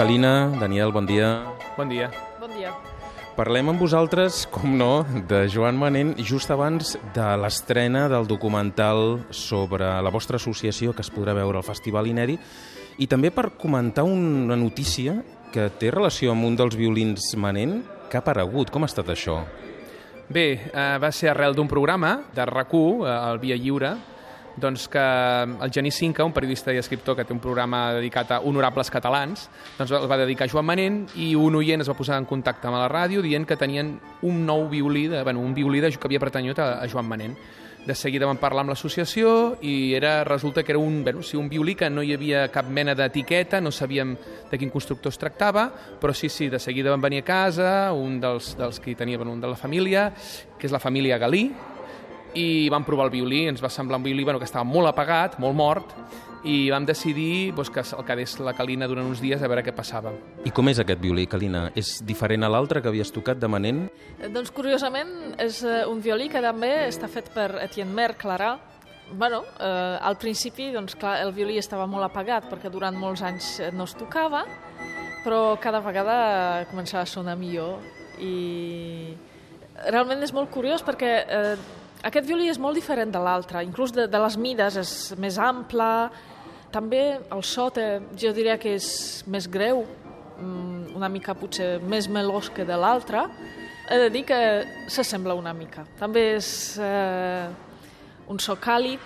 Calina, Daniel, bon dia. Bon dia. Bon dia. Parlem amb vosaltres, com no, de Joan Manent just abans de l'estrena del documental sobre la vostra associació que es podrà veure al Festival Ineri i també per comentar una notícia que té relació amb un dels violins Manent que ha aparegut. Com ha estat això? Bé, eh, va ser arrel d'un programa de RAC1, eh, el Via Lliure, doncs que el Genís Cinca, un periodista i escriptor que té un programa dedicat a honorables catalans, doncs el va dedicar a Joan Manent i un oient es va posar en contacte amb la ràdio dient que tenien un nou violí, de, bueno, un violí de, que havia pertanyut a, a Joan Manent. De seguida vam parlar amb l'associació i era, resulta que era un, bueno, sí, un violí que no hi havia cap mena d'etiqueta, no sabíem de quin constructor es tractava, però sí, sí, de seguida vam venir a casa, un dels, dels que tenia, bueno, un de la família, que és la família Galí, i vam provar el violí, ens va semblar un violí bueno, que estava molt apagat, molt mort, i vam decidir doncs, que el quedés la Calina durant uns dies a veure què passava. I com és aquest violí, Calina? És diferent a l'altre que havies tocat de Manent? Eh, Doncs curiosament és eh, un violí que també està fet per Etienne Mer Clarà. Bueno, eh, al principi doncs, clar, el violí estava molt apagat perquè durant molts anys eh, no es tocava, però cada vegada començava a sonar millor i realment és molt curiós perquè eh, aquest violí és molt diferent de l'altre, inclús de, de les mides és més ample, també el so té, jo diria que és més greu, mm, una mica potser més melós que de l'altre. He de dir que s'assembla una mica. També és eh, un so càlid,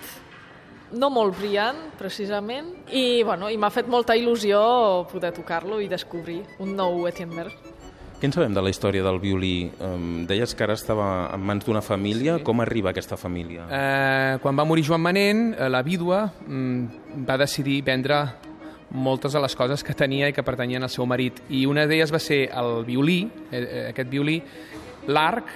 no molt brillant, precisament, i, bueno, i m'ha fet molta il·lusió poder tocar-lo i descobrir un nou Etienne Mer. Què en sabem de la història del violí? Um, deies que ara estava en mans d'una família. Sí. Com arriba aquesta família? Eh, quan va morir Joan Manent, eh, la vídua mm, va decidir vendre moltes de les coses que tenia i que pertanyien al seu marit. I una d'elles va ser el violí, eh, eh, aquest violí, l'arc,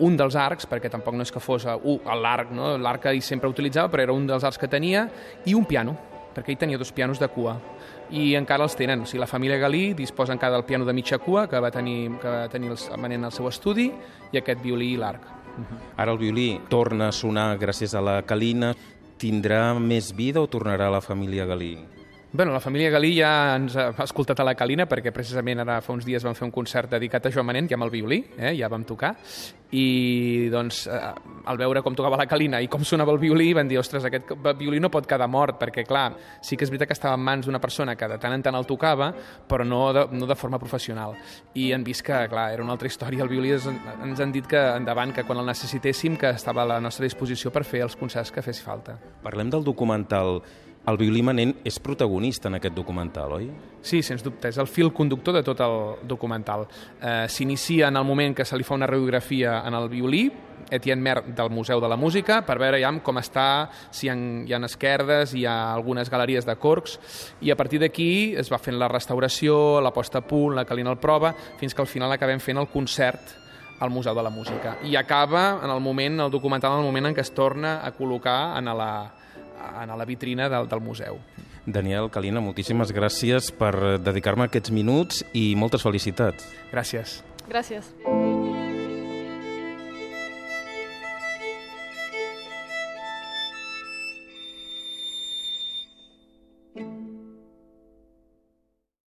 un dels arcs, perquè tampoc no és que fos uh, l'arc, no? l'arc que ell sempre utilitzava, però era un dels arcs que tenia, i un piano, perquè ell tenia dos pianos de cua i encara els tenen. O sigui, la família Galí disposa encara del piano de mitja cua que va tenir, que va tenir el Manent al seu estudi i aquest violí i l'arc. Ara el violí torna a sonar gràcies a la Calina. Tindrà més vida o tornarà a la família Galí? Bueno, la família Galí ja ens ha escoltat a la Calina perquè precisament ara fa uns dies vam fer un concert dedicat a Joan Manent, ja amb el violí, eh, ja vam tocar, i doncs eh, al veure com tocava la Calina i com sonava el violí van dir, ostres, aquest violí no pot quedar mort, perquè clar, sí que és veritat que estava en mans d'una persona que de tant en tant el tocava, però no de, no de forma professional. I han vist que, clar, era una altra història, el violí es, ens han dit que endavant, que quan el necessitéssim, que estava a la nostra disposició per fer els concerts que fes falta. Parlem del documental el violí manent és protagonista en aquest documental, oi? Sí, sens dubte, és el fil conductor de tot el documental. Eh, S'inicia en el moment que se li fa una radiografia en el violí, Etienne Mer del Museu de la Música per veure ja com està, si hi ha, esquerdes, hi ha algunes galeries de corcs i a partir d'aquí es va fent la restauració, la posta a punt, la calina al prova, fins que al final acabem fent el concert al Museu de la Música. I acaba en el moment, el documental, en el moment en què es torna a col·locar en la, en la vitrina del, del museu. Daniel Calina, moltíssimes gràcies per dedicar-me aquests minuts i moltes felicitats. Gràcies. Gràcies.